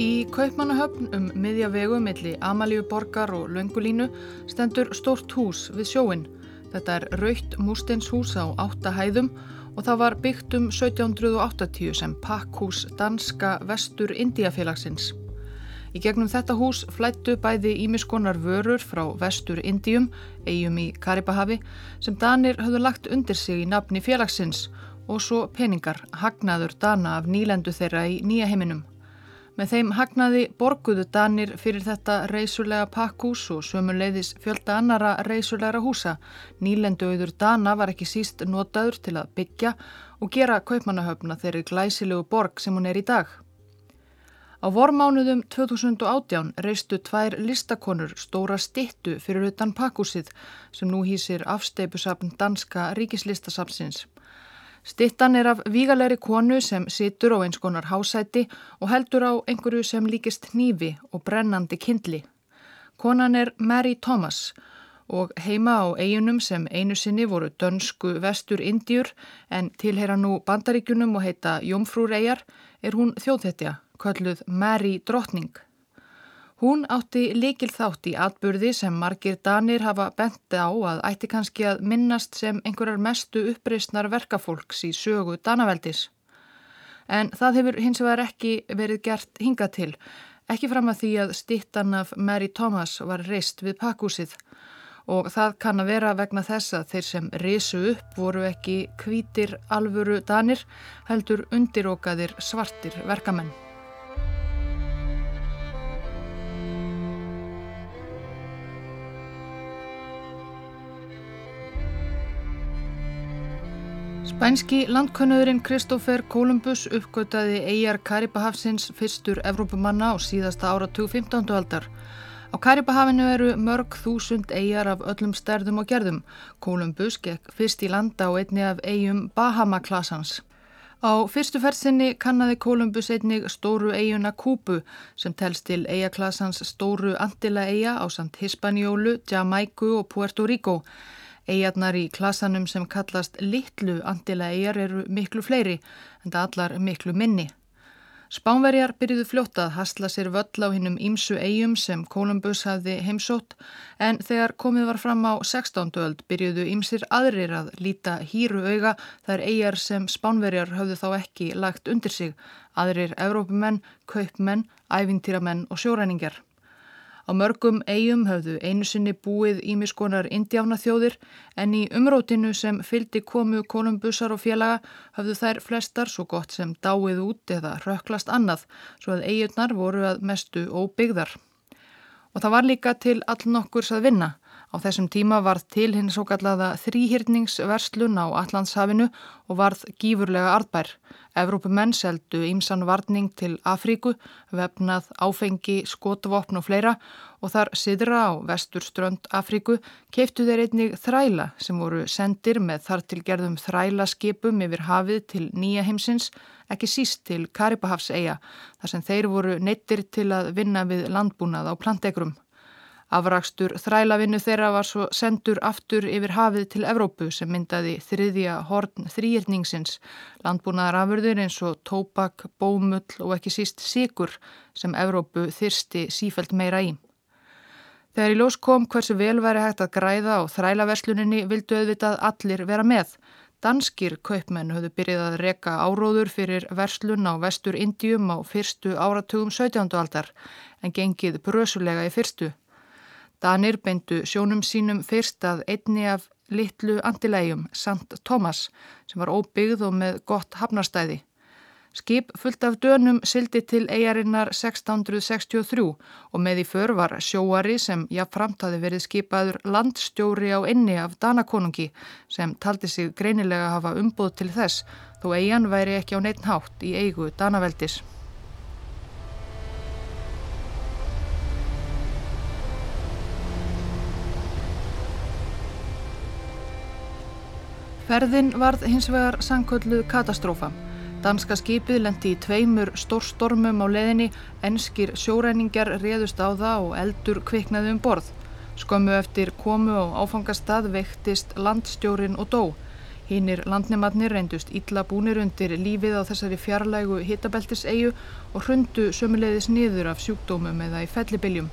Í Kaupmannahöfn um miðja vegu milli Amalíu borgar og Löngulínu stendur stort hús við sjóin. Þetta er raukt mústenshús á áttahæðum og það var byggt um 1780 sem pakkhús danska vestur Indiafélagsins. Í gegnum þetta hús flættu bæði ímiskonar vörur frá vestur Indium, eigum í Karibahavi, sem Danir höfðu lagt undir sig í nafni félagsins og svo peningar, hagnaður Dana af nýlendu þeirra í nýja heiminum. Með þeim hagnaði borguðu Danir fyrir þetta reysulega pakkhús og sömuleiðis fjölda annara reysulegra húsa. Nýlenduauður Dana var ekki síst notaður til að byggja og gera kaupmannahöfna þeirri glæsilegu borg sem hún er í dag. Á vormánuðum 2018 reistu tvær listakonur stóra stittu fyrir utan pakkhúsið sem nú hýsir afsteipusapn danska ríkislistasapsins. Stittan er af vígalegri konu sem situr á eins konar hásæti og heldur á einhverju sem líkist hnífi og brennandi kindli. Konan er Mary Thomas og heima á eigunum sem einu sinni voru dönsku vestur Indjur en tilheyra nú bandaríkunum og heita Jómfrúreyjar er hún þjóðhetja, kölluð Mary Drottning. Hún átti likil þátt í atburði sem margir danir hafa benti á að ætti kannski að minnast sem einhverjar mestu uppreysnar verkafólks í sögu danaveldis. En það hefur hins vegar ekki verið gert hinga til, ekki fram að því að stittan af Mary Thomas var reist við pakkúsið og það kann að vera vegna þess að þeir sem risu upp voru ekki kvítir alvöru danir heldur undirókaðir svartir verkamenn. Spænski landkönnuðurinn Kristófer Kolumbus uppgötaði eigjar Karibahafsins fyrstur Evrópumanna á síðasta áratug 15. aldar. Á Karibahafinu eru mörg þúsund eigjar af öllum stærðum og gerðum. Kolumbus gekk fyrst í landa á einni af eigjum Bahama-klassans. Á fyrstu fersinni kannaði Kolumbus einnig stóru eiguna Kúbu sem telst til eigaklassans stóru Antila eiga á samt Hispanjólu, Jamaiku og Puerto Rico. Eigarnar í klasanum sem kallast litlu andila eigar eru miklu fleiri en það allar miklu minni. Spánverjar byrjuðu fljóta að hasla sér völl á hinnum ímsu eigum sem Kolumbus hafði heimsótt en þegar komið var fram á 16. öld byrjuðu ímsir aðrir að líta hýru auga þar eigar sem Spánverjar hafðu þá ekki lagt undir sig, aðrir Evrópumenn, kaupmenn, ævintýramenn og sjóræningar. Á mörgum eigum höfðu einu sinni búið ímiskonar indjána þjóðir en í umrótinu sem fyldi komu Kolumbusar og félaga höfðu þær flestar svo gott sem dáið út eða röklast annað svo að eigurnar voru að mestu óbyggðar. Og það var líka til all nokkurs að vinna. Á þessum tíma varð til hinn svo kallaða þrýhyrningsverslun á Allandshafinu og varð gífurlega arðbær. Evrópumenn seldu ímsan varning til Afríku, vefnað áfengi, skotvopn og fleira og þar siðra á vesturströnd Afríku keiftu þeir einnig þræla sem voru sendir með þartilgerðum þrælaskipum yfir hafið til nýja heimsins, ekki síst til Karibahafseiga þar sem þeir voru neittir til að vinna við landbúnað á plantegrum. Afrakstur þrælavinnu þeirra var svo sendur aftur yfir hafið til Evrópu sem myndaði þriðja horn þrýrningsins, landbúnaðarafurður eins og tópak, bómull og ekki síst sigur sem Evrópu þyrsti sífælt meira í. Þegar í ljós kom hversu vel væri hægt að græða og þrælaversluninni vildu auðvitað allir vera með. Danskir kaupmenn höfðu byrjið að reka áróður fyrir verslun á vestur Indium á fyrstu áratugum 17. aldar en gengið brösulega í fyrstu. Danir beindu sjónum sínum fyrst að einni af litlu andilegjum, Sant Thomas, sem var óbyggð og með gott hafnarstæði. Skip fullt af dönum sildi til eigarinnar 1663 og með í för var sjóari sem jáfnframt hafi verið skipaður landstjóri á inni af Danakonungi sem taldi sig greinilega hafa umbúð til þess þó eigan væri ekki á neitt hátt í eigu Danaveldis. Ferðin varð hins vegar sankölluð katastrófa. Danska skipið lendi í tveimur stórstormum á leðinni, enskir sjóræningar réðust á það og eldur kviknaði um borð. Skömmu eftir komu og áfangastað veiktist landstjórin og dó. Hinnir landnematnir reyndust illa búnir undir lífið á þessari fjarlægu hitabeltisegu og hrundu sömuleiðis niður af sjúkdómum eða í fellibiljum.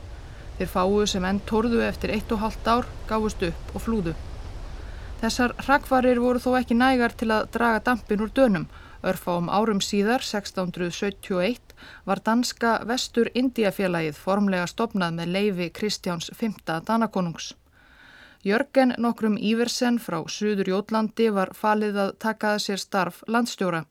Þeir fáu sem enn torðu eftir eitt og halvt ár gáfust upp og flúðu. Þessar hrakvarir voru þó ekki nægar til að draga dampin úr dönum. Örfáum árum síðar, 1671, var danska Vestur Indiafélagið formlega stopnað með leifi Kristjáns V. Danakonungs. Jörgen nokkrum Íversen frá Suður Jótlandi var falið að takaða sér starf landstjóra.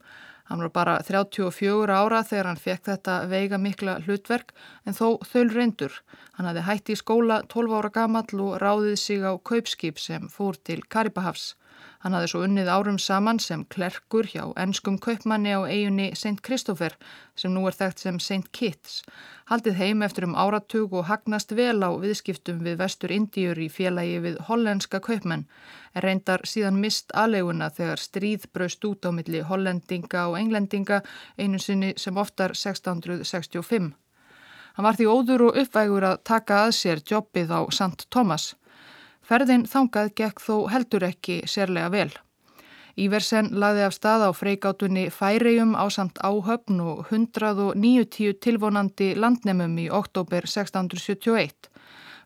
Hann var bara 34 ára þegar hann fekk þetta veiga mikla hlutverk en þó þöl reyndur. Hann hafði hætti í skóla 12 ára gamall og ráðið sig á kaupskip sem fór til Karibahafs. Hann hafði svo unnið árum saman sem klerkur hjá ennskum kaupmanni á eiginni St. Christopher sem nú er þekkt sem St. Kitts. Haldið heim eftir um áratug og hagnast vel á viðskiptum við vestur Indíur í félagi við hollenska kaupmenn. Er reyndar síðan mist aðleguna þegar stríð braust út á milli hollendinga og englendinga einu sinni sem oftar 1665. Hann var því óður og uppvægur að taka að sér jobbið á St. Thomas. Ferðin þangað gekk þó heldur ekki sérlega vel. Íversen laði af stað á freikátunni Færium á samt áhöfn og 190 tilvonandi landnemum í oktober 1671.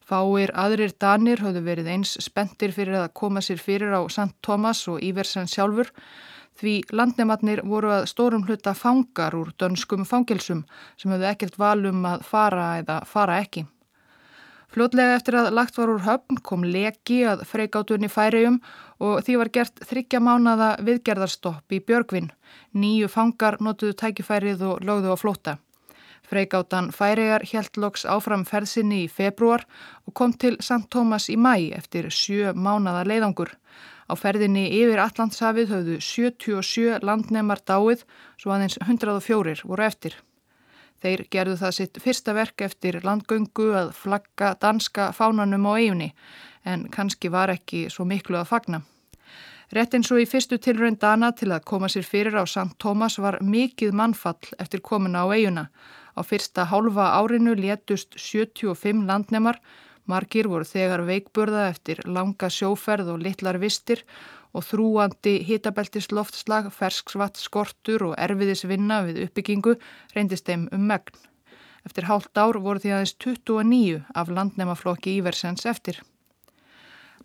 Fáir aðrir danir höfðu verið eins spendir fyrir að koma sér fyrir á St. Thomas og Íversen sjálfur því landnematnir voru að stórum hluta fangar úr dönskum fangilsum sem höfðu ekkert valum að fara eða fara ekki. Fljótlega eftir að lagt var úr höfn kom leki að freikátunni færium og því var gert þryggja mánada viðgerðarstopp í Björgvin. Nýju fangar notuðu tækifærið og lögðu á flóta. Freikátan færigar helt loks áfram ferðsynni í februar og kom til St. Thomas í mæ eftir sjö mánada leiðangur. Á ferðinni yfir Allandshafið höfðu 77 landnemar dáið svo aðeins 104 voru eftir. Þeir gerðu það sitt fyrsta verk eftir landgöngu að flagga danska fánanum á eiginni en kannski var ekki svo miklu að fagna. Rett eins og í fyrstu tilrönd dana til að koma sér fyrir á St. Thomas var mikið mannfall eftir komuna á eiguna. Á fyrsta hálfa árinu létust 75 landnemar, margir voru þegar veikburða eftir langa sjóferð og litlar vistir og þrúandi hitabeltis loftslag, fersksvatt, skortur og erfiðisvinna við uppbyggingu reyndist þeim um megn. Eftir hálft ár voru því aðeins 29 af landnemaflokki Íversens eftir.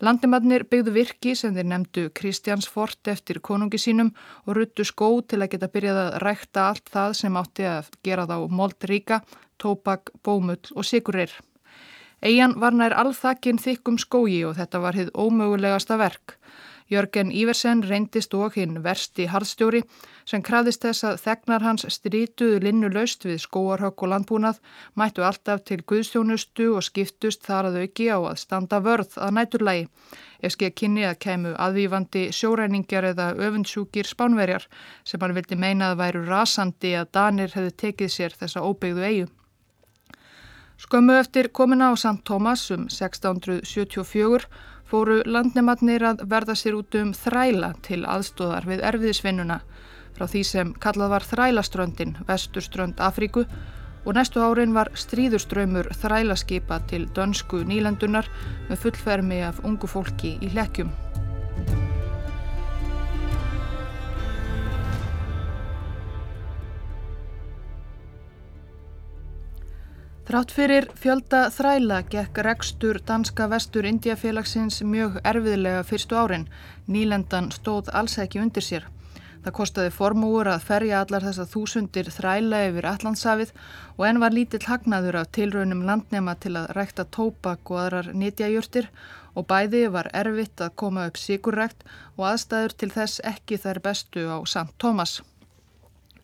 Landemadnir byggðu virki sem þeir nefndu Kristjánsfort eftir konungi sínum og ruttu skó til að geta byrjað að rækta allt það sem átti að gera þá moldríka, tópak, bómull og sigurir. Eian var nær alþakinn þykkum skógi og þetta var hitt ómögulegasta verk. Jörgen Íversen reyndist og hinn versti harðstjóri sem krafðist þess að þegnar hans strítuðu linnu laust við skóarhökk og landbúnað, mættu alltaf til guðstjónustu og skiptust þar að auki á að standa vörð að næturlægi. Ef skeið kynni að kemur aðvífandi sjóræningjar eða öfundsjúkir spánverjar sem hann vildi meina að væru rasandi að Danir hefði tekið sér þessa óbyggðu eigu. Skömmu eftir komina á St. Thomas um 1674 fóru landnematnir að verða sér út um þræla til aðstóðar við erfiðisvinnuna frá því sem kallað var þrælaströndin, vesturströnd Afríku og næstu árin var stríðurströymur þrælaskipa til dönsku nýlendunar með fullfermi af ungu fólki í hlekkjum. Þrátt fyrir fjölda þræla gekk rekstur danska vestur Indiafélagsins mjög erfiðlega fyrstu árin. Nýlendan stóð alls ekki undir sér. Það kostiði formúur að ferja allar þessa þúsundir þræla yfir Allandsafið og enn var lítill hagnaður af tilraunum landnema til að rekta tópak og aðrar nýtjajurtir og bæði var erfitt að koma upp sigurrekt og aðstæður til þess ekki þær bestu á St. Thomas.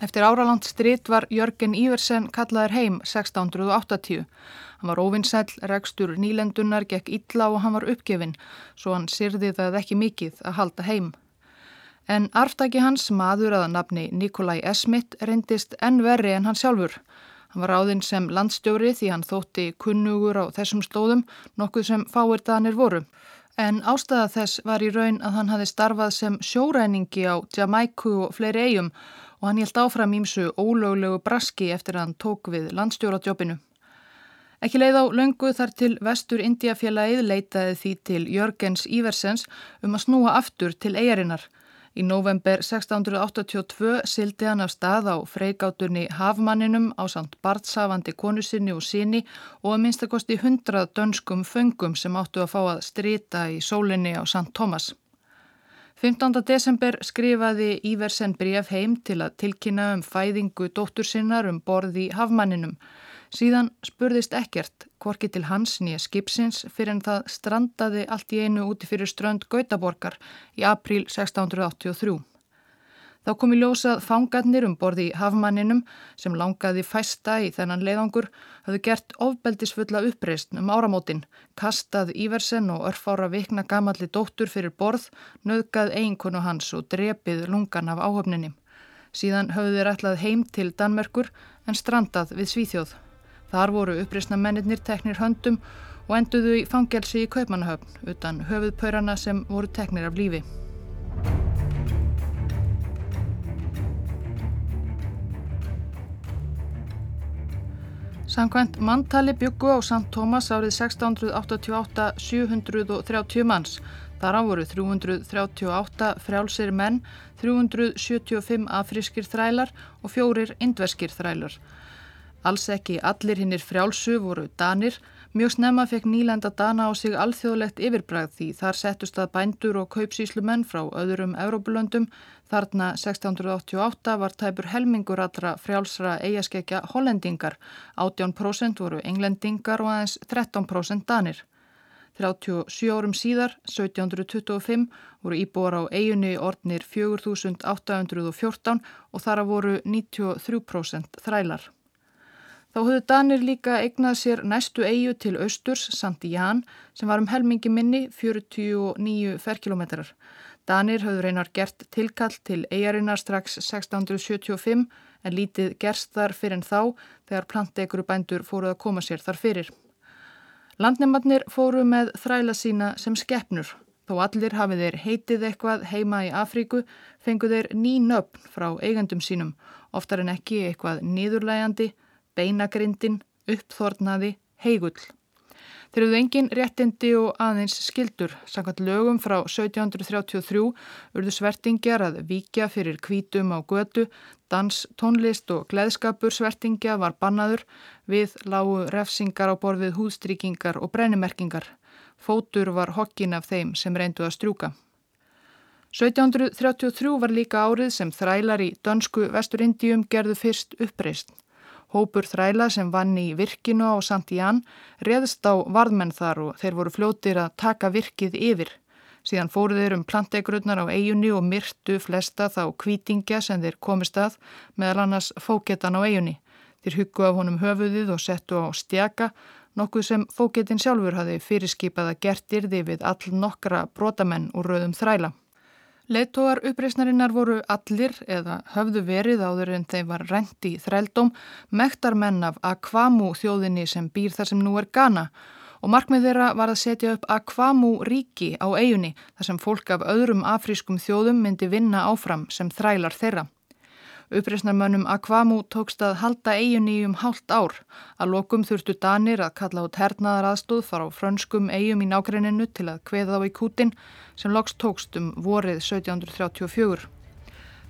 Eftir áraland strit var Jörgen Íversen kallaður heim 1680. Hann var óvinnsæl, regstur nýlendunar, gekk illa og hann var uppgefin, svo hann syrði það ekki mikið að halda heim. En arftaki hans, maður aða nafni Nikolai Esmitt, reyndist enn verri en hann sjálfur. Hann var áðinn sem landstjóri því hann þótti kunnugur á þessum stóðum, nokkuð sem fáir danir voru. En ástæða þess var í raun að hann hafi starfað sem sjóræningi á Jamaiku og fleiri eigum og hann held áfram ímsu ólöglegu braski eftir að hann tók við landstjóratjópinu. Ekki leið á löngu þar til vestur Indiafélagið leitaði því til Jörgens Íversens um að snúa aftur til eigarinnar. Í november 1682 sildi hann af stað á freigátunni Hafmanninum á samt bartsafandi konusinni og síni og að minnstakosti hundrað dönskum föngum sem áttu að fá að strita í sólinni á Sant Thomas. 15. desember skrifaði Íversen bref heim til að tilkynna um fæðingu dóttur sinnar um borði Hafmanninum. Síðan spurðist ekkert hvorki til hans nýja skipsins fyrir en það strandaði allt í einu úti fyrir strönd Gautaborgar í april 1683. Þá kom í ljósað fangarnir um borði í hafmanninum sem langaði fæsta í þennan leiðangur hafðu gert ofbeldisfulla uppreist um áramótin, kastað Íversen og örfára vikna gamalli dóttur fyrir borð, nöðgað eiginkonu hans og drepið lungan af áhöfninni. Síðan hafðu þeir ætlað heim til Danmerkur en strandað við Svíþjóð. Þar voru uppreysna mennir teknir höndum og enduðu í fangelsi í Kaupmannahöfn utan höfuðpaurana sem voru teknir af lífi. Samkvæmt manntali byggu á St. Thomas árið 1688 730 manns. Þar á voru 338 frjálsir menn, 375 afrískir þrælar og fjórir indverskir þrælar. Alls ekki allir hinnir frjálsu voru danir, mjög snemma fekk nýlenda dana á sig alþjóðlegt yfirbræð því þar settust að bændur og kaupsíslumenn frá öðrum Európulöndum. Þarna 1688 var tæpur helmingur allra frjálsra eigaskekja hollendingar, 18% voru englendingar og aðeins 13% danir. 37 árum síðar, 1725, voru íbúar á eigunni ornir 4814 og þar að voru 93% þrælar. Þá höfðu Danir líka eignað sér næstu eigu til austurs, Santi Ján, sem var um helmingi minni 49 ferkilometrar. Danir höfðu reynar gert tilkall til eigarinnar strax 1675 en lítið gerst þar fyrir en þá þegar planteikuru bændur fóruð að koma sér þar fyrir. Landnefnarnir fóru með þræla sína sem skeppnur. Þó allir hafið þeir heitið eitthvað heima í Afríku, fenguð þeir ný nöfn frá eigendum sínum, oftar en ekki eitthvað niðurlægandi, beinagrindin, uppþornaði, heigull. Þeir eru engin réttindi og aðeins skildur. Sannkvæmt lögum frá 1733 urðu svertingjar að vikja fyrir kvítum á götu, dans, tónlist og gleðskapur svertingja var bannaður við lágu refsingar á borðið húðstrykingar og brennimerkingar. Fótur var hokkin af þeim sem reyndu að strjúka. 1733 var líka árið sem þrælar í dönsku vesturindíum gerðu fyrst uppreist. Hópur þræla sem vann í virkinu á Santián reðst á varðmenn þar og þeir voru fljótir að taka virkið yfir. Síðan fóru þeir um plantegrunnar á eigunni og myrtu flesta þá kvítingja sem þeir komist að meðal annars fóketan á eigunni. Þeir huggu af honum höfuðið og settu á stjaka, nokkuð sem fóketin sjálfur hafi fyrirskipað að gert yrði við all nokkra brotamenn úr rauðum þræla. Leittóar uppreysnarinnar voru allir eða höfðu verið áður en þeim var rendi þrældóm mektar menn af Akvamu þjóðinni sem býr þar sem nú er Ghana og markmið þeirra var að setja upp Akvamu ríki á eigunni þar sem fólk af öðrum afrískum þjóðum myndi vinna áfram sem þrælar þeirra. Uppreysnarmönnum Akvamu tókst að halda eiginni um hálft ár. Að lokum þurftu Danir að kalla út hernaðar aðstóð fara á frönskum eigum í nákrenninu til að kveða þá í kútin sem loks tókst um vorið 1734.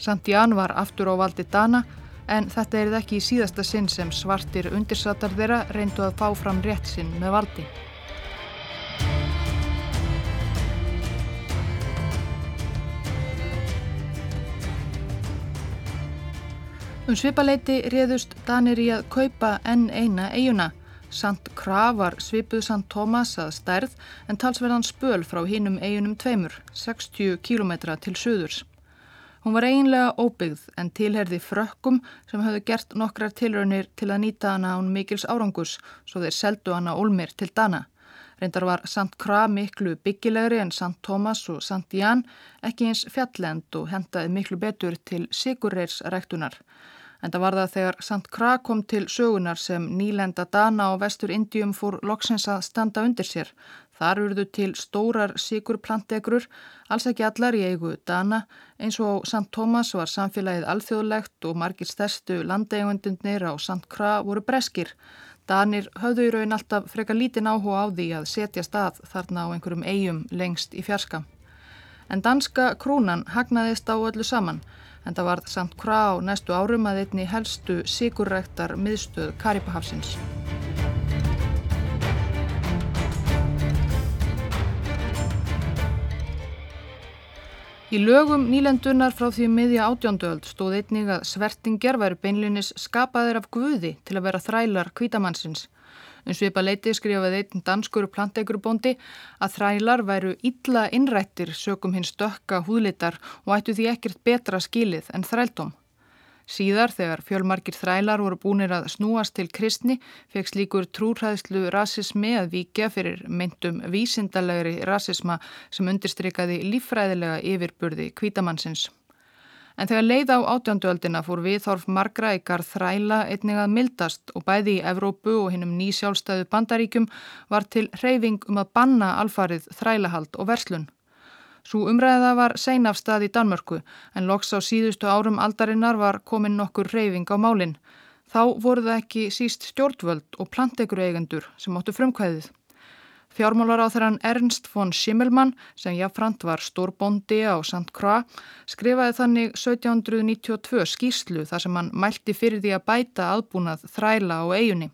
Santián var aftur á valdi Dana en þetta er ekki í síðasta sinn sem svartir undirsatar þeirra reyndu að fá fram rétt sinn með valdi. Um svipaleiti réðust Danir í að kaupa enn eina eiguna. Sant Kra var svipuð Sant Thomas að stærð en talsverðan spöl frá hinnum eigunum tveimur, 60 km til söðurs. Hún var eiginlega óbyggð en tilherði frökkum sem hafðu gert nokkrar tilraunir til að nýta hana án mikils árangus svo þeir seldu hana Olmir til Dana. Reyndar var Sant Kra miklu byggilegri en Sant Thomas og Sant Jan ekki eins fjallend og hendaði miklu betur til sigurreirs ræktunar. En það var það þegar St. Kra kom til sögunar sem nýlenda Dana og vestur Indium fór loksins að standa undir sér. Þar urðu til stórar sigurplantegrur, alls ekki allar í eigu Dana, eins og á St. Thomas var samfélagið alþjóðlegt og margir stærstu landeigundunir á St. Kra voru breskir. Danir höfðu í raun alltaf freka lítinn áhuga á því að setja stað þarna á einhverjum eigum lengst í fjarska. En danska krúnan hagnaðist á öllu saman en það varð samt krá næstu árum að einni helstu sigurræktar miðstöð Karibahafsins. Í lögum nýlendunar frá því miðja átjóndöld stóð einnig að svertingjar væri beinlinis skapaðir af guði til að vera þrælar kvítamannsins. Um svipa leiti skrifaði einn danskur plantegrubóndi að þrælar væru illa innrættir sögum hins stökka húðlitar og ættu því ekkert betra skilið en þrældóm. Síðar þegar fjölmarkir þrælar voru búinir að snúast til kristni fekk slíkur trúræðslu rasismi að vika fyrir myndum vísindalegri rasisma sem undirstrykaði líffræðilega yfirburði kvítamannsins. En þegar leið á átjánduöldina fór viðhorf margra ykkar þræla einnig að mildast og bæði í Evrópu og hinnum nýsjálfstæðu bandaríkjum var til hreyfing um að banna alfarið þrælahald og verslun. Svo umræða var seinafstað í Danmörku en loks á síðustu árum aldarinnar var komin nokkur hreyfing á málinn. Þá voru það ekki síst stjórnvöld og plantegur eigendur sem áttu frumkvæðið. Fjármálar á þeirran Ernst von Schimmelmann sem jáfnframt var stórbondi á St. Croix skrifaði þannig 1792 skýrslu þar sem hann mælti fyrir því að bæta aðbúnað þræla á eigunni.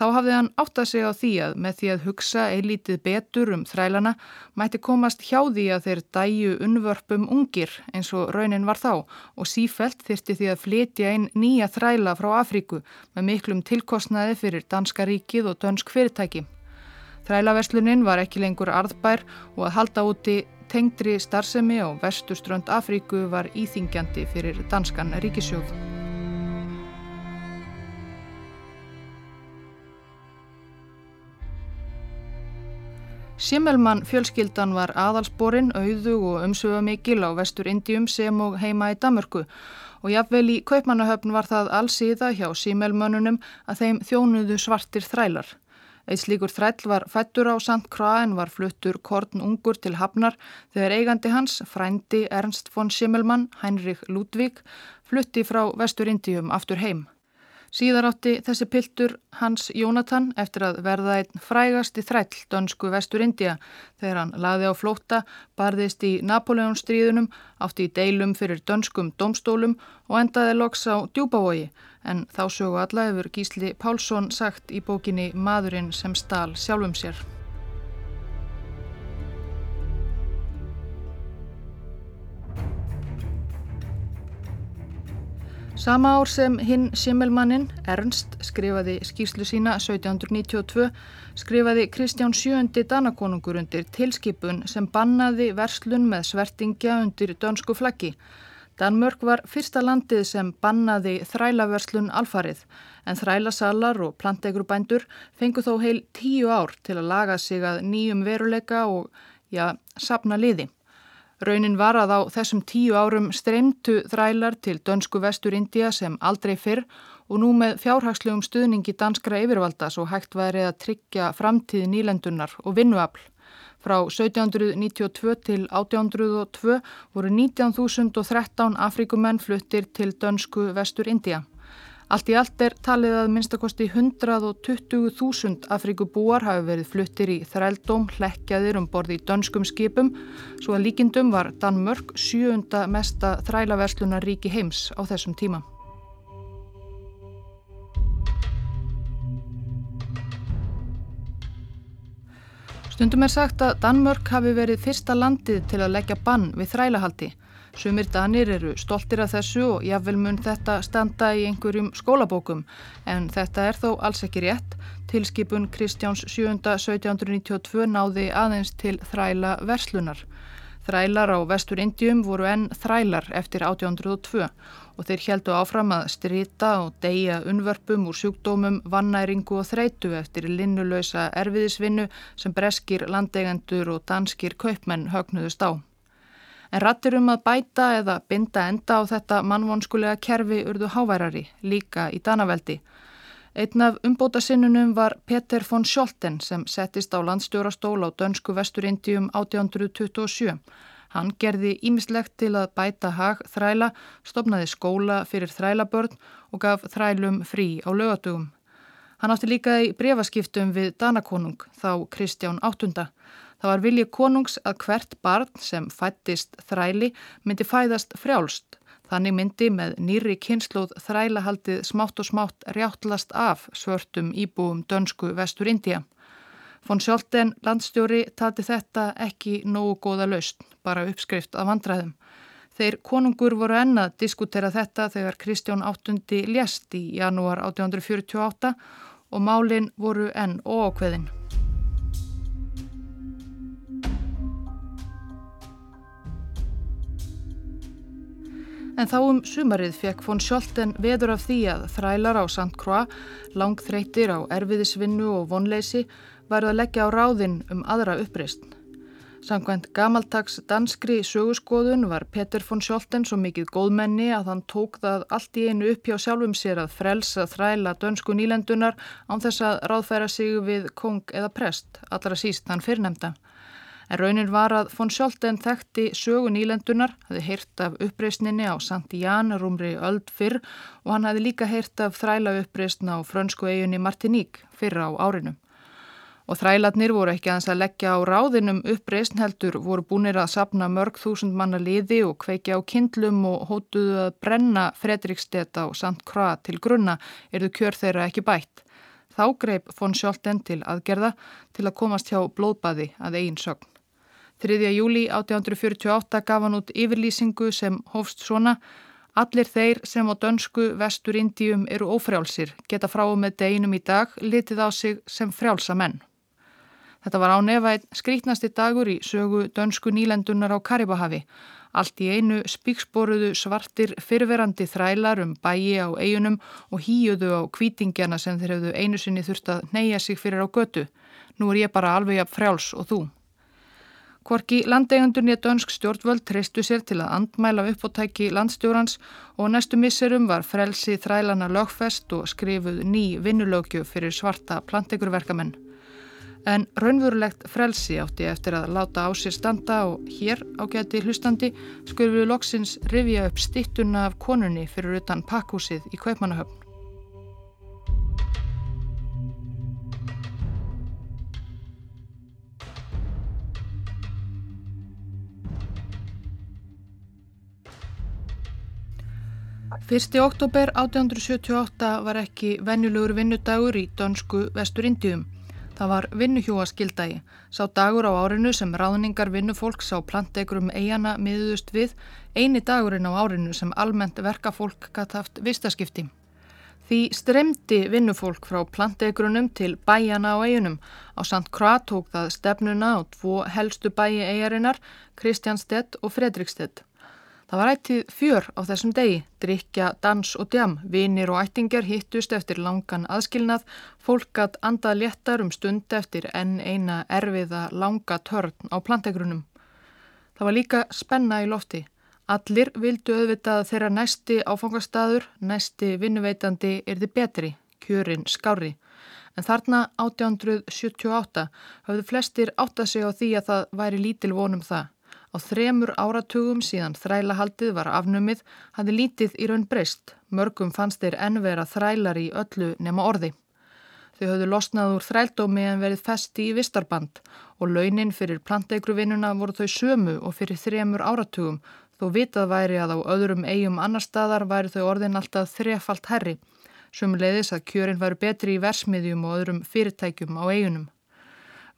Þá hafði hann átt að segja á því að með því að hugsa eilítið betur um þrælana mætti komast hjá því að þeir dæju unnvörpum ungir eins og raunin var þá og sífelt þyrti því að flytja inn nýja þræla frá Afríku með miklum tilkostnaði fyrir Danska ríkið og dönsk fyrirtæki. Þrælaverslunin var ekki lengur arðbær og að halda úti tengdri starfsemi á vestuströnd Afríku var íþingjandi fyrir danskan ríkisjóð. Simmelmann fjölskyldan var aðalsporin, auðu og umsöfamikil á vestur Indium sem og heima í Damörku og jafnvel í kaupmannahöfn var það allsíða hjá Simmelmannunum að þeim þjónuðu svartir þrælar. Eitt slíkur þræll var fættur á St. Croix en var fluttur korn ungur til Hafnar þegar eigandi hans, frændi Ernst von Schimmelmann, Heinrich Ludwig, flutti frá Vestur Indium aftur heim. Síðar átti þessi piltur Hans Jónatan eftir að verða einn frægast í þræll dönsku vestur India þegar hann laði á flótta, barðist í Napoleonstríðunum, átti í deilum fyrir dönskum domstólum og endaði loks á djúbavogi en þá sögu alla hefur Gísli Pálsson sagt í bókinni Madurinn sem stál sjálfum sér. Sama ár sem hinn Simmelmannin, Ernst, skrifaði skýrslu sína 1792, skrifaði Kristján VII Danakonungur undir tilskipun sem bannaði verslun með svertingja undir dönsku flaggi. Danmörk var fyrsta landið sem bannaði þrælaverslun alfarið en þrælasalar og plantegrubændur fengu þó heil tíu ár til að laga sig að nýjum veruleika og, já, sapna liði. Raunin var að á þessum tíu árum streymtu þrælar til dönsku vestur India sem aldrei fyrr og nú með fjárhagslegum stuðningi danskra yfirvalda svo hægt væri að tryggja framtíð nýlendunar og vinnuafl. Frá 1792 til 1802 voru 19.013 Afrikumenn fluttir til dönsku vestur India. Allt í allt er talið að minnstakosti 120.000 Afrikubúar hafi verið fluttir í þrældóm hlekkjaðir um borði í dönskum skipum svo að líkindum var Danmörk sjöunda mesta þrælaverslunar ríki heims á þessum tíma. Stundum er sagt að Danmörk hafi verið fyrsta landið til að leggja bann við þrælahaldi. Sumir danir eru stoltir af þessu og jáfnvel mun þetta standa í einhverjum skólabókum en þetta er þó alls ekki rétt. Tilskipun Kristjáns 7. 1792 náði aðeins til þræla verslunar. Þrælar á vestur Indium voru enn þrælar eftir 1802 og þeir heldu áfram að strita og deyja unvörpum úr sjúkdómum, vannæringu og þreitu eftir linnulösa erfiðisvinnu sem breskir landeigendur og danskir kaupmenn högnuðust á. En rattir um að bæta eða binda enda á þetta mannvonskulega kerfi urðu háværari, líka í Danaveldi. Einn af umbóta sinnunum var Peter von Scholten sem settist á landstjórastól á dönsku vesturindjum 1827. Hann gerði ímislegt til að bæta hag þræla, stopnaði skóla fyrir þrælabörn og gaf þrælum frí á lögatugum. Hann átti líka í brefaskiptum við Danakonung, þá Kristján VIII. Það var vilji konungs að hvert barn sem fættist þræli myndi fæðast frjálst. Þannig myndi með nýri kynnslóð þrælahaldið smátt og smátt rjáttlast af svörtum íbúum dönsku vestur India. Von Sjólten landstjóri tati þetta ekki nógu góða laust, bara uppskrift af vandræðum. Þeir konungur voru enna að diskutera þetta þegar Kristján VIII lést í janúar 1848 og málinn voru enn óákveðin. En þá um sumarið fekk von Sjólten veður af því að þrælar á St. Croix, langþreytir á erfiðisvinnu og vonleysi, værið að leggja á ráðinn um aðra uppreist. Samkvæmt gamaltags danskri sögurskoðun var Petur von Sjólten svo mikið góðmenni að hann tók það allt í einu upp hjá sjálfum sér að frelsa þræla dönsku nýlendunar án þess að ráðfæra sig við kong eða prest, allra síst hann fyrrnemda. En raunin var að von Sjólten þekkti sögun ílendunar, hafði heyrt af uppreysninni á Santián rúmri öld fyrr og hann hafði líka heyrt af þræla uppreysna á frönsku eiginni Martiník fyrr á árinu. Og þrælatnir voru ekki aðeins að leggja á ráðinum uppreysn heldur, voru búinir að sapna mörg þúsund manna liði og kveikja á kindlum og hótuðu að brenna Fredrikstedt á Sant Kra til grunna, erðu kjör þeirra ekki bætt. Þá greip von Sjólten til aðgerða til að komast hjá blóðbaði að eigin sögn. 3. júli 1848 gaf hann út yfirlýsingu sem hófst svona Allir þeir sem á dönsku vestur Indíum eru ófrjálsir geta frá með deginum í dag litið á sig sem frjálsa menn. Þetta var á nefæð skrítnasti dagur í sögu dönsku nýlendunar á Karibahavi. Allt í einu spíksboruðu svartir fyrverandi þrælar um bæi á eigunum og hýjuðu á kvítingjana sem þeir hefðu einu sinni þurft að neyja sig fyrir á götu. Nú er ég bara alveg jafn frjáls og þú. Kvorki landeigendurni að dönsk stjórnvöld treystu sér til að andmæla uppóttæki landstjórans og næstu misserum var frelsi þrælana lögfest og skrifuð ný vinnulögju fyrir svarta plantegurverkamenn. En raunvurulegt frelsi átti eftir að láta á sér standa og hér ágæti hlustandi skurfið loksins rifja upp stittuna af konunni fyrir utan pakkúsið í Kaupmannahöfn. 1. oktober 1878 var ekki venjulegur vinnudagur í dönsku vesturindjum. Það var vinnuhjóaskildagi, sá dagur á árinu sem ráðningar vinnufólks á plantegrum eigana miðust við, eini dagurinn á árinu sem almennt verkafólk gætt haft vistaskipti. Því stremdi vinnufólk frá plantegrunum til bæjana á eiginum. Á Sant Kroat tók það stefnuna á dvo helstu bæi eigarinnar, Kristjánstedt og Fredrikstedt. Það var ættið fjör á þessum degi, drikja, dans og djam, vinir og ættingar hittust eftir langan aðskilnað, fólkat andað léttar um stund eftir enn eina erfiða langa törn á plantegrunum. Það var líka spenna í lofti. Allir vildu auðvitað þeirra næsti áfangastadur, næsti vinnuveitandi er þið betri, kjörin skári. En þarna 1878 hafðu flestir átt að segja á því að það væri lítil vonum það. Á þremur áratugum síðan þrælahaldið var afnumið hafði lítið í raun breyst. Mörgum fannst þeir enn vera þrælar í öllu nema orði. Þau höfðu losnað úr þrældómi en verið festi í vistarband og launin fyrir planteigruvinnuna voru þau sömu og fyrir þremur áratugum þó vitað væri að á öðrum eigum annar staðar væri þau orðin alltaf þrefalt herri. Sumulegðis að kjörin væru betri í versmiðjum og öðrum fyrirtækjum á eigunum.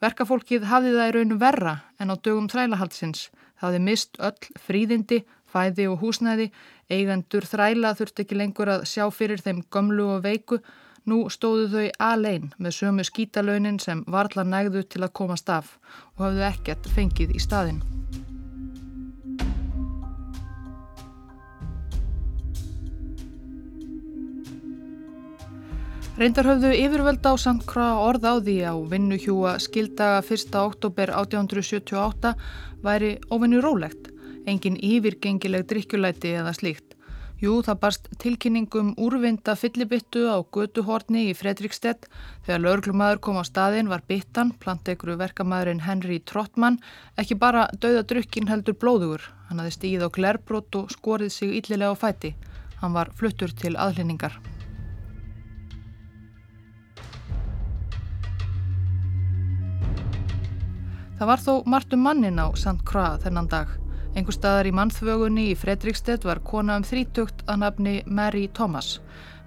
Verkafólkið hafði það í raun verra en á dögum þrælahaldsins hafði mist öll fríðindi, fæði og húsnæði, eigendur þræla þurfti ekki lengur að sjá fyrir þeim gömlu og veiku, nú stóðu þau alein með sömu skítalaunin sem varla nægðu til að komast af og hafðu ekkert fengið í staðin. Reyndar höfðu yfirvöld á Sankra orð á því á vinnuhjúa skildaga 1. oktober 1878 væri óvinni rólegt, engin yfirgengileg drikkjulæti eða slíkt. Jú, það barst tilkynningum úrvinda fyllibittu á götuhorni í Fredrikstedt. Þegar löglumadur kom á staðin var bittan, plantegru verkamæðurinn Henry Trottmann, ekki bara dauða drukkin heldur blóðugur. Hann hafði stíð á glerbrott og skorið sig yllilega á fæti. Hann var fluttur til aðlýningar. Það var þó margt um mannin á St. Croix þennan dag. Engur staðar í mannþvögunni í Fredrikstedt var kona um þrítugt að nafni Mary Thomas.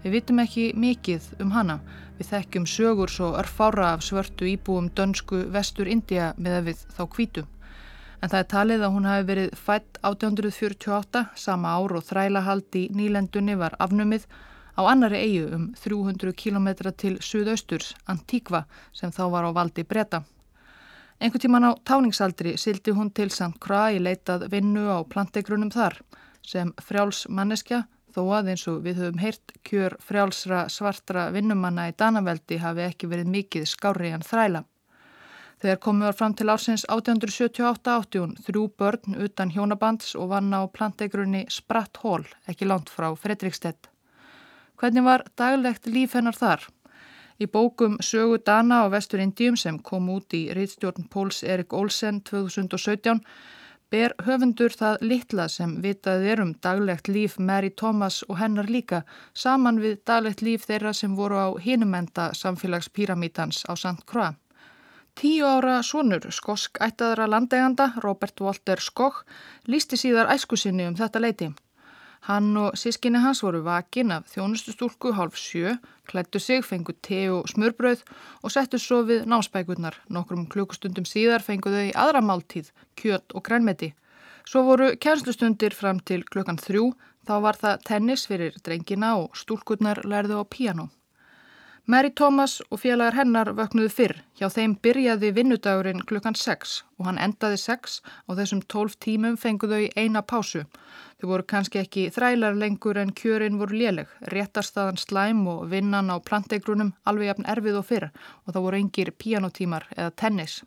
Við vitum ekki mikið um hana. Við þekkjum sögur svo örfára af svörtu íbúum dönsku vestur India með að við þá kvítum. En það er talið að hún hafi verið fætt 1848, sama ár og þrælahald í nýlendunni var afnumið á annari eigu um 300 km til suðausturs, Antíkva, sem þá var á valdi breyta. Engu tíman á táningsaldri sildi hún til St. Croix í leitað vinnu á plantegrunum þar sem frjáls manneskja þó að eins og við höfum heyrt kjör frjálsra svartra vinnumanna í Danaveldi hafi ekki verið mikið skári en þræla. Þegar komum við fram til ársins 1878 átti hún þrjú börn utan hjónabands og vann á plantegrunni Spratt Hall ekki langt frá Fredrikstedt. Hvernig var daglegt líf hennar þar? Í bókum Sögu Dana á Vestur Indíum sem kom út í reitstjórn Póls Erik Olsen 2017 ber höfundur það litla sem vitaði er um daglegt líf Mary Thomas og hennar líka saman við daglegt líf þeirra sem voru á hinumenda samfélagspíramítans á St. Croix. Tíu ára sonur skosk ættaðra landeganda Robert Walter Skokk lísti síðar æskusinni um þetta leiti. Hann og sískinni hans voru vakin af þjónustustúlku hálf sjö, klættu sig, fengu te og smörbröð og settu svo við náspækurnar. Nokkrum klukkustundum síðar fengu þau aðra máltíð, kjött og grænmeti. Svo voru kjænslustundir fram til klukkan þrjú, þá var það tennis fyrir drengina og stúlkurnar lærðu á piano. Mary Thomas og félagar hennar vöknuðu fyrr. Hjá þeim byrjaði vinnudagurinn klukkan 6 og hann endaði 6 og þessum 12 tímum fenguðu í eina pásu. Þau voru kannski ekki þrælar lengur en kjörin voru léleg. Réttarstaðan slæm og vinnan á plantegrunum alveg jafn erfið og fyrr og það voru engir pianotímar eða tennis.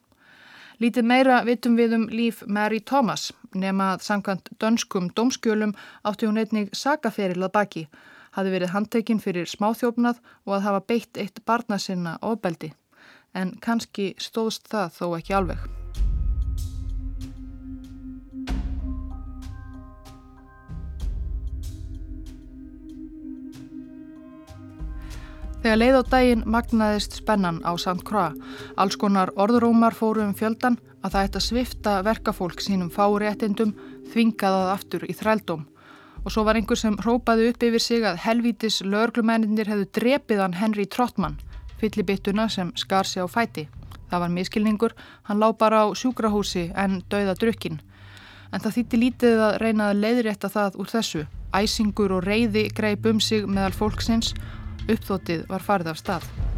Lítið meira vitum við um líf Mary Thomas nema að samkvæmt dönskum domskjölum átti hún einnig sagaferil að baki hafi verið handtekinn fyrir smáþjófnað og að hafa beitt eitt barna sinna ofbeldi. En kannski stóðst það þó ekki alveg. Þegar leið á daginn magnaðist spennan á St. Croix. Alls konar orðrómar fóru um fjöldan að það ætti að svifta verkafólk sínum fáréttindum þvingaðað aftur í þrældóm og svo var einhver sem rópaði upp yfir sig að helvítis löglumenninir hefðu drepið hann Henry Trottmann, fyllibittuna sem skar sig á fæti. Það var miskilningur, hann lá bara á sjúkrahúsi en dauða drukkin. En það þýtti lítið að reyna að leiðrétta það úr þessu. Æsingur og reyði greip um sig meðal fólksins, uppþóttið var farið af stað.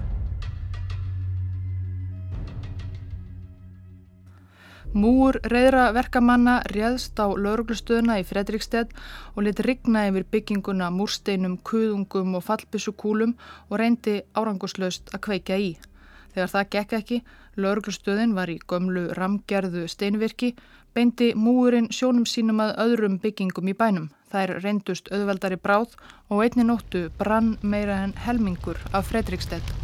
Múur reyðra verkamanna réðst á lauruglustöðuna í Fredrikstedt og lit rigna yfir bygginguna múrsteinum, kuðungum og fallbissukúlum og reyndi áranguslaust að kveika í. Þegar það gekk ekki, lauruglustöðin var í gömlu ramgerðu steinvirki, beindi múurinn sjónum sínum að öðrum byggingum í bænum. Þær reyndust auðveldari bráð og einni nóttu brann meira en helmingur af Fredrikstedt.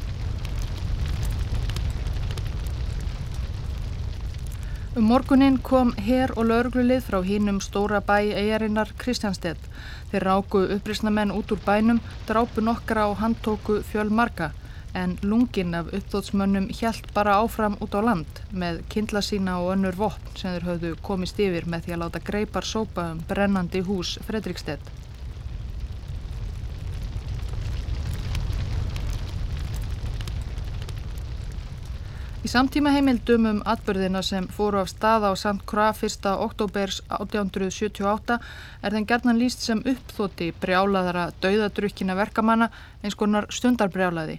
Um morgunin kom herr og lauruglulið frá hínum stóra bæ eigarinnar Kristjánstedt. Þeir ráku upprisnamenn út úr bænum, drápu nokkra og handtóku fjöl marga en lungin af uppþótsmönnum hjælt bara áfram út á land með kindla sína og önnur vopn sem þeir höfðu komist yfir með því að láta greipar sópa um brennandi hús Fredrikstedt. Í samtíma heimildum um atbyrðina sem fóru af stað á St. Croix 1. októbers 1878 er þenn gerðan líst sem uppþóti brjálaðara dauðadrukkina verkamanna eins konar stundarbrjálaði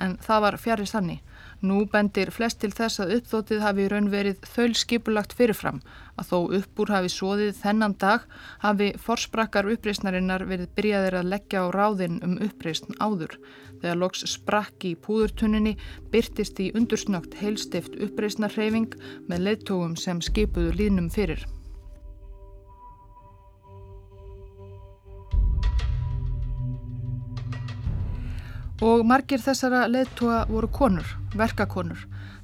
en það var fjari sanni. Nú bendir flest til þess að uppþótið hafi raun verið þaulskipulagt fyrirfram að þó uppbúr hafi sóðið þennan dag hafi forsprakkar uppreysnarinnar verið byrjaðir að leggja á ráðin um uppreysn áður. Þegar loks sprakk í púðurtunninni byrtist í undursnögt heilstift uppreysnarreyfing með leittóum sem skipuðu línum fyrir. Og margir þessara leðtúa voru konur, verkakonur.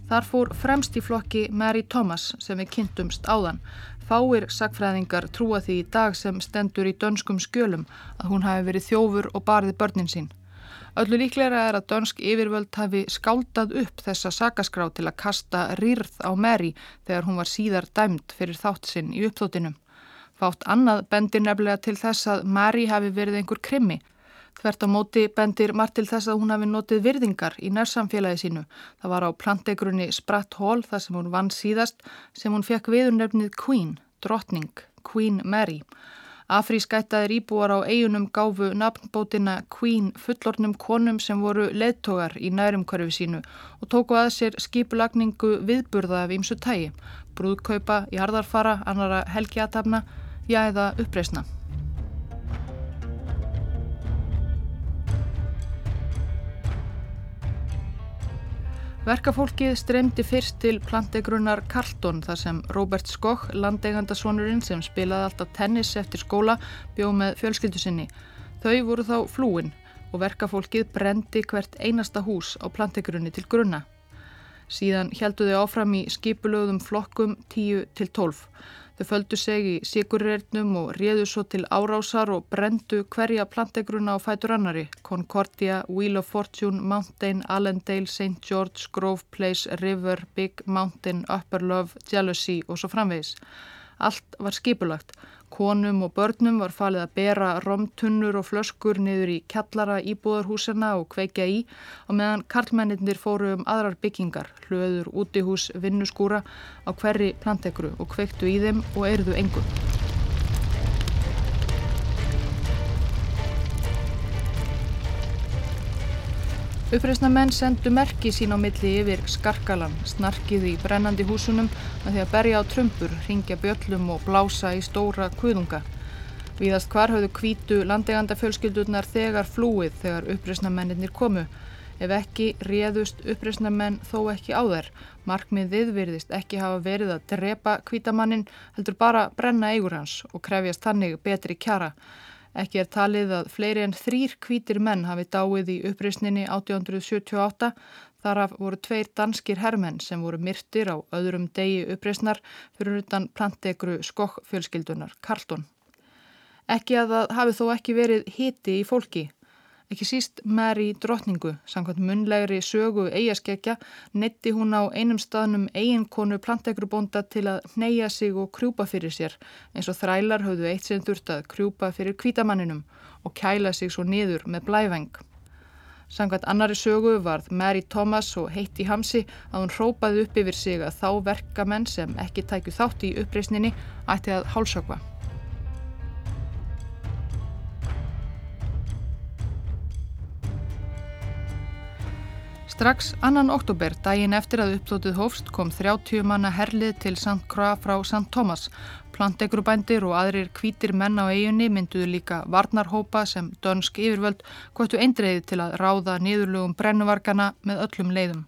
Þar fór fremst í flokki Mary Thomas sem við kynntumst áðan. Fáir sagfræðingar trúa því í dag sem stendur í dönskum skjölum að hún hafi verið þjófur og barði börnin sín. Öllu líklega er að dönsk yfirvöld hafi skáldað upp þessa sakaskrá til að kasta rýrð á Mary þegar hún var síðar dæmt fyrir þátt sinn í uppþóttinum. Fátt annað bendir nefnilega til þess að Mary hafi verið einhver krimmi. Þvert á móti bendir margt til þess að hún hafi notið virðingar í nærsamfélagi sínu. Það var á plantegrunni Spratt Hall þar sem hún vann síðast sem hún fekk viðurnefnið Queen, drottning, Queen Mary. Afrískættaðir íbúar á eigunum gáfu nafnbótina Queen fullornum konum sem voru leðtogar í nærumkörfi sínu og tóku að sér skipulagningu viðburða af ímsu tægi, brúðkaupa, jarðarfara, annara helgiatafna, já eða uppreysna. Verkafólkið streymdi fyrst til plantegrunnar Carlton þar sem Robert Skoch, landeigandasonurinn sem spilaði alltaf tennis eftir skóla, bjóð með fjölskyldu sinni. Þau voru þá flúin og verkafólkið brendi hvert einasta hús á plantegrunni til grunna. Síðan heldu þau áfram í skipulögðum flokkum 10 til 12. Þau földu seg í sigurreirnum og réðu svo til árásar og brendu hverja plantegruna á fætur annari. Concordia, Wheel of Fortune, Mountain, Allendale, St. George, Grove Place, River, Big Mountain, Upper Love, Jealousy og svo framvegis. Allt var skipulagt. Konum og börnum var falið að bera romtunnur og flöskur niður í kjallara íbúðarhúsina og kveikja í og meðan karlmennir fóru um aðrar byggingar, hlöður, útihús, vinnuskúra á hverri plantekru og kveiktu í þeim og erðu engum. Uppreysnamenn sendu merki sín á milli yfir skarkalan, snarkið í brennandi húsunum að því að berja á trumpur, ringja bjöllum og blása í stóra kuðunga. Víðast hvar hafðu kvítu landeganda fjölskyldurnar þegar flúið þegar uppreysnamennir komu. Ef ekki réðust uppreysnamenn þó ekki á þær. Markmiðið virðist ekki hafa verið að drepa kvítamannin heldur bara brenna eigur hans og krefjast þannig betri kjara. Ekki er talið að fleiri en þrýr kvítir menn hafi dáið í uppreysninni 1878. Þaraf voru tveir danskir herrmenn sem voru myrtir á öðrum degi uppreysnar fyrir utan plantegru skokkfjölskyldunar Karlsson. Ekki að það hafi þó ekki verið hiti í fólki. Ekki síst Mary drotningu, samkvæmt munlegri sögu eigaskeggja, netti hún á einum staðnum eiginkonu plantegrubónda til að neyja sig og krjúpa fyrir sér, eins og þrælar höfðu eitt sem þurft að krjúpa fyrir kvítamanninum og kæla sig svo niður með blæveng. Samkvæmt annari sögu varð Mary Thomas og heitti hamsi að hún hrópaði upp yfir sig að þá verkamenn sem ekki tækju þátt í uppreysninni ætti að hálsökva. Strax annan oktober, daginn eftir að uppdótið hófst, kom 30 manna herlið til St. Croix frá St. Thomas. Plantegrubændir og aðrir kvítir menn á eiginni mynduðu líka varnarhópa sem dönsk yfirvöld hvort eindreiði til að ráða niðurlugum brennuvarkana með öllum leiðum.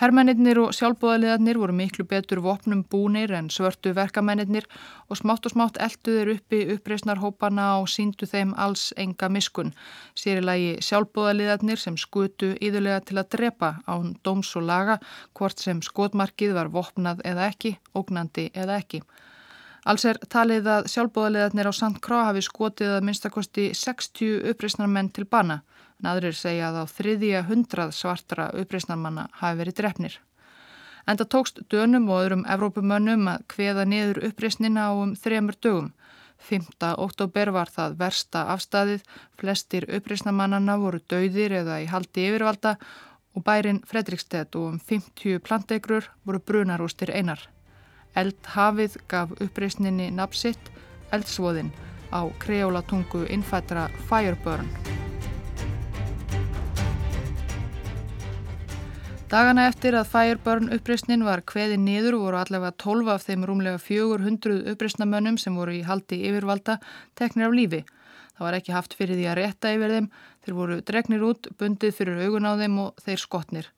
Herrmennir og sjálfbóðaliðarnir voru miklu betur vopnum búnir en svörtu verkamennir og smátt og smátt eldu þeir uppi uppreysnarhópana og síndu þeim alls enga miskun. Sérilagi sjálfbóðaliðarnir sem skutu íðulega til að drepa án dóms og laga hvort sem skotmarkið var vopnað eða ekki, ógnandi eða ekki. Alls er talið að sjálfbóðaliðarnir á St. Croix hafi skotið að minnstakosti 60 uppreysnarmenn til bana en aðrir segja að á þriðja hundrað svartra uppreysnarmanna hafi verið drefnir. En það tókst dönum og öðrum Evrópumönnum að kveða niður uppreysnina á um þremur dögum. 5. oktober var það versta afstæðið, flestir uppreysnarmannana voru dauðir eða í haldi yfirvalda og bærin Fredrikstedt og um 50 plantegrur voru brunarústir einar. Eldhafið gaf uppreysninni nafsitt eldsvoðin á kreólatungu innfættra Fireburn. Dagana eftir að Fireburn uppreysnin var kveði niður voru allavega 12 af þeim rúmlega 400 uppreysnamönnum sem voru í haldi yfirvalda teknir af lífi. Það var ekki haft fyrir því að rétta yfir þeim, þeir voru dregnir út, bundið fyrir augun á þeim og þeir skotnir.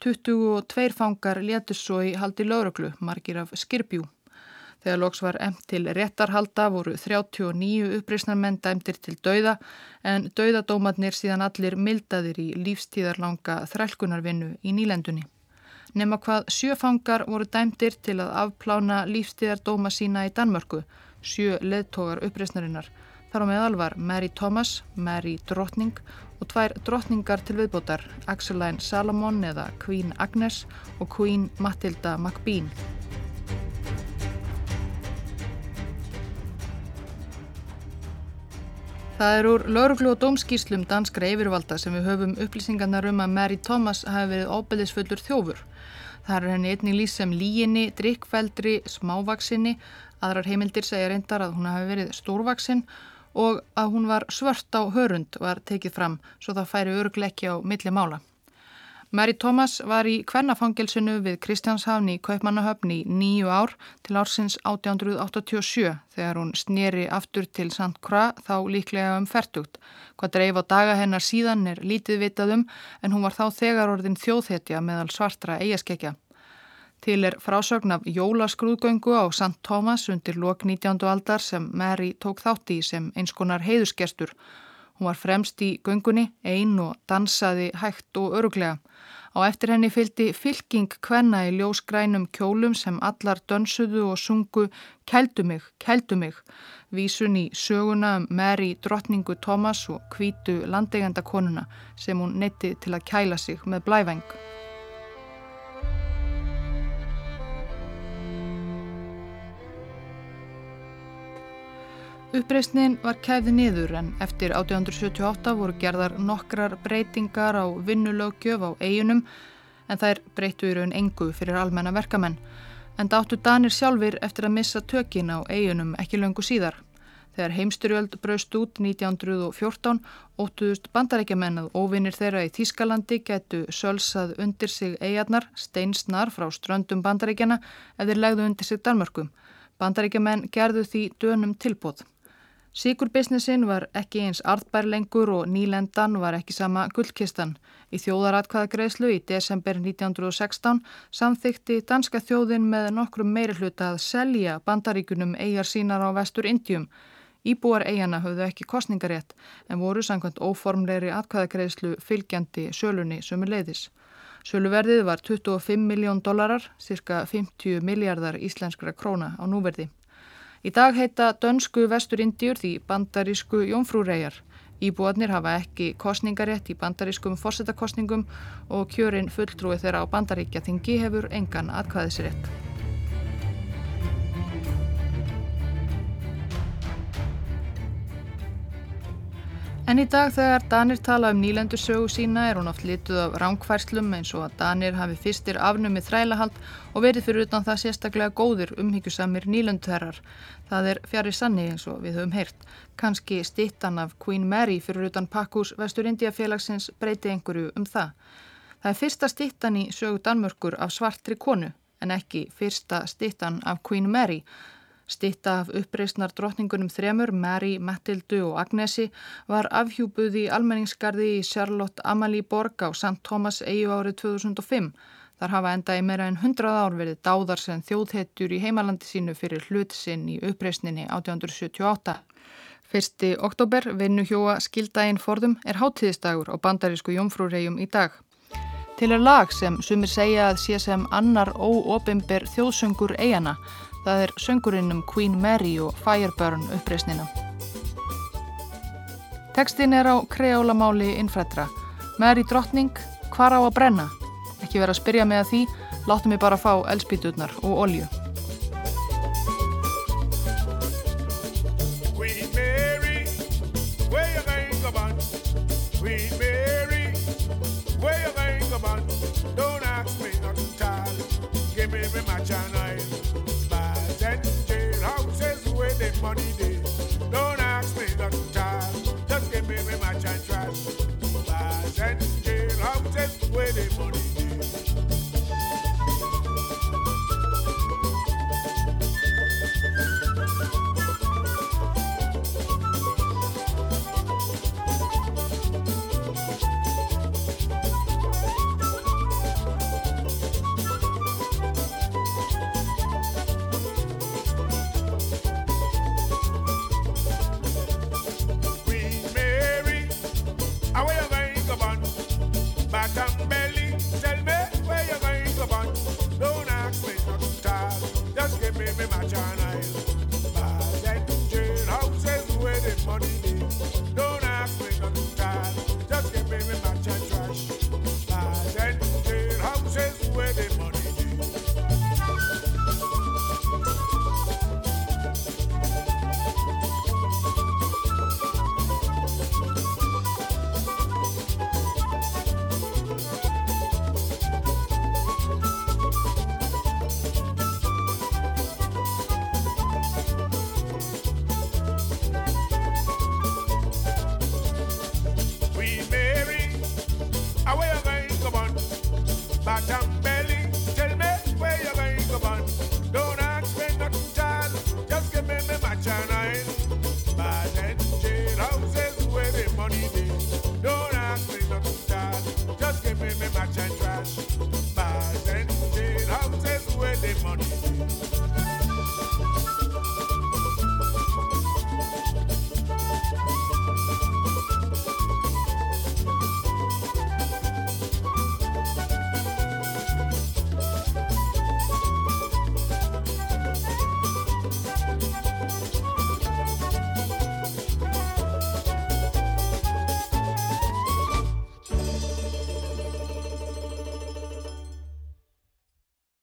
22 fangar létust svo í haldi lauruglu, margir af skirbjú. Þegar loks var emt til réttarhalda voru 39 uppreysnarmenn dæmtir til dauða en dauðadómatnir síðan allir mildaðir í lífstíðarlanga þrælkunarvinnu í nýlendunni. Nefna hvað sjöfangar voru dæmtir til að afplána lífstíðardóma sína í Danmörku, sjö leðtogar uppreysnarinnar. Þar á meðal var Mary Thomas, Mary Drottning og tvær drottningar til viðbótar, Axeline Salomon eða Queen Agnes og Queen Matilda McBean. Það er úr lauruglu og dómskíslum danskra yfirvalda sem við höfum upplýsingarnar um að Mary Thomas hafi verið óbeðisfullur þjófur. Það er henni einnig lýs sem líginni, drikkveldri, smávaksinni, aðrar heimildir segja reyndar að hún hafi verið stórvaksin og að hún var svört á hörund var tekið fram svo það færi örgleiki á milli mála. Mary Thomas var í kvennafangelsinu við Kristjánshafni í Kaupmannahöfni í nýju ár til ársins 1887 þegar hún sneri aftur til St. Croix þá líklega um færtugt. Hvað dreif á daga hennar síðan er lítið vitaðum en hún var þá þegar orðin þjóðhetja meðal svartra eigaskekja. Til er frásögn af jólaskrúðgöngu á St. Thomas undir lok 19. aldar sem Mary tók þátt í sem einskonar heiðusgestur. Hún var fremst í göngunni, ein og dansaði hægt og öruglega. Á eftir henni fylgdi fylking kvenna í ljósgrænum kjólum sem allar dönsuðu og sungu Kældu mig, kældu mig, vísun í söguna um Mary drottningu Thomas og kvítu landegenda konuna sem hún netti til að kæla sig með blæveng. Uppreysnin var kæfið niður en eftir 1878 voru gerðar nokkrar breytingar á vinnulögjöf á eigunum en þær breytu í raun engu fyrir almenna verkamenn. En það áttu Danir sjálfur eftir að missa tökin á eigunum ekki löngu síðar. Þegar heimstyrjöld braust út 1914 óttuðust bandarækjamenn að óvinnir þeirra í Þískalandi getu sölsað undir sig eigarnar steinsnar frá ströndum bandarækjana eða legðu undir sig Danmarkum. Bandarækjamenn gerðu því dönum tilbóð. Sigurbisnessin var ekki eins arðbær lengur og nýlendan var ekki sama gullkistan. Í þjóðaratkvæðagreislu í desember 1916 samþykti danska þjóðin með nokkrum meiri hluta að selja bandaríkunum eigar sínar á vestur Indium. Íbúar eigana höfðu ekki kostningarétt en voru sangkvæmt óformleiri atkvæðagreislu fylgjandi sölunni sömu leiðis. Söluverðið var 25 miljón dólarar, cirka 50 miljardar íslenskra króna á núverði. Í dag heita dönsku vesturindjur því bandarísku jónfrúreyjar. Íbúarnir hafa ekki kostningarétt í bandarískum fórsetakostningum og kjörin fulltrúi þeirra á bandaríkja þingi hefur engan atkvæðisrétt. En í dag þegar Danir tala um nýlendursögu sína er hún oft lituð af ránkværslum eins og að Danir hafi fyrstir afnumið þrælahald og verið fyrir utan það sérstaklega góðir umhyggjusamir nýlendherrar. Það er fjari sanni eins og við höfum heyrt. Kanski stittan af Queen Mary fyrir utan pakkús Vestur Indiafélagsins breyti einhverju um það. Það er fyrsta stittan í sögu Danmörkur af svartri konu en ekki fyrsta stittan af Queen Mary. Stitta af uppreysnar drotningunum þremur, Mary, Matildu og Agnesi var afhjúbuð í almenningsgarði í Charlotte Amalie Borg á St. Thomas EU árið 2005. Þar hafa enda í meira en 100 ár verið dáðar sem þjóðhetjur í heimalandi sínu fyrir hlutsinn í uppreysninni 1878. Fyrsti oktober, vinnu hjóa skildaginn forðum, er hátíðistagur á bandarísku jómfrúrhegjum í dag. Til er lag sem sumir segja að sé sem annar óopimber þjóðsöngur eigana Það er söngurinn um Queen Mary og Fireburn uppreysnina. Tekstin er á kreólamáli innfrættra. Mary drottning, hvar á að brenna? Ekki vera að spyrja mig að því, láttum við bara fá elspíturnar og olju. money. Don't ask me not. Just give me my chance, I'm just waiting money.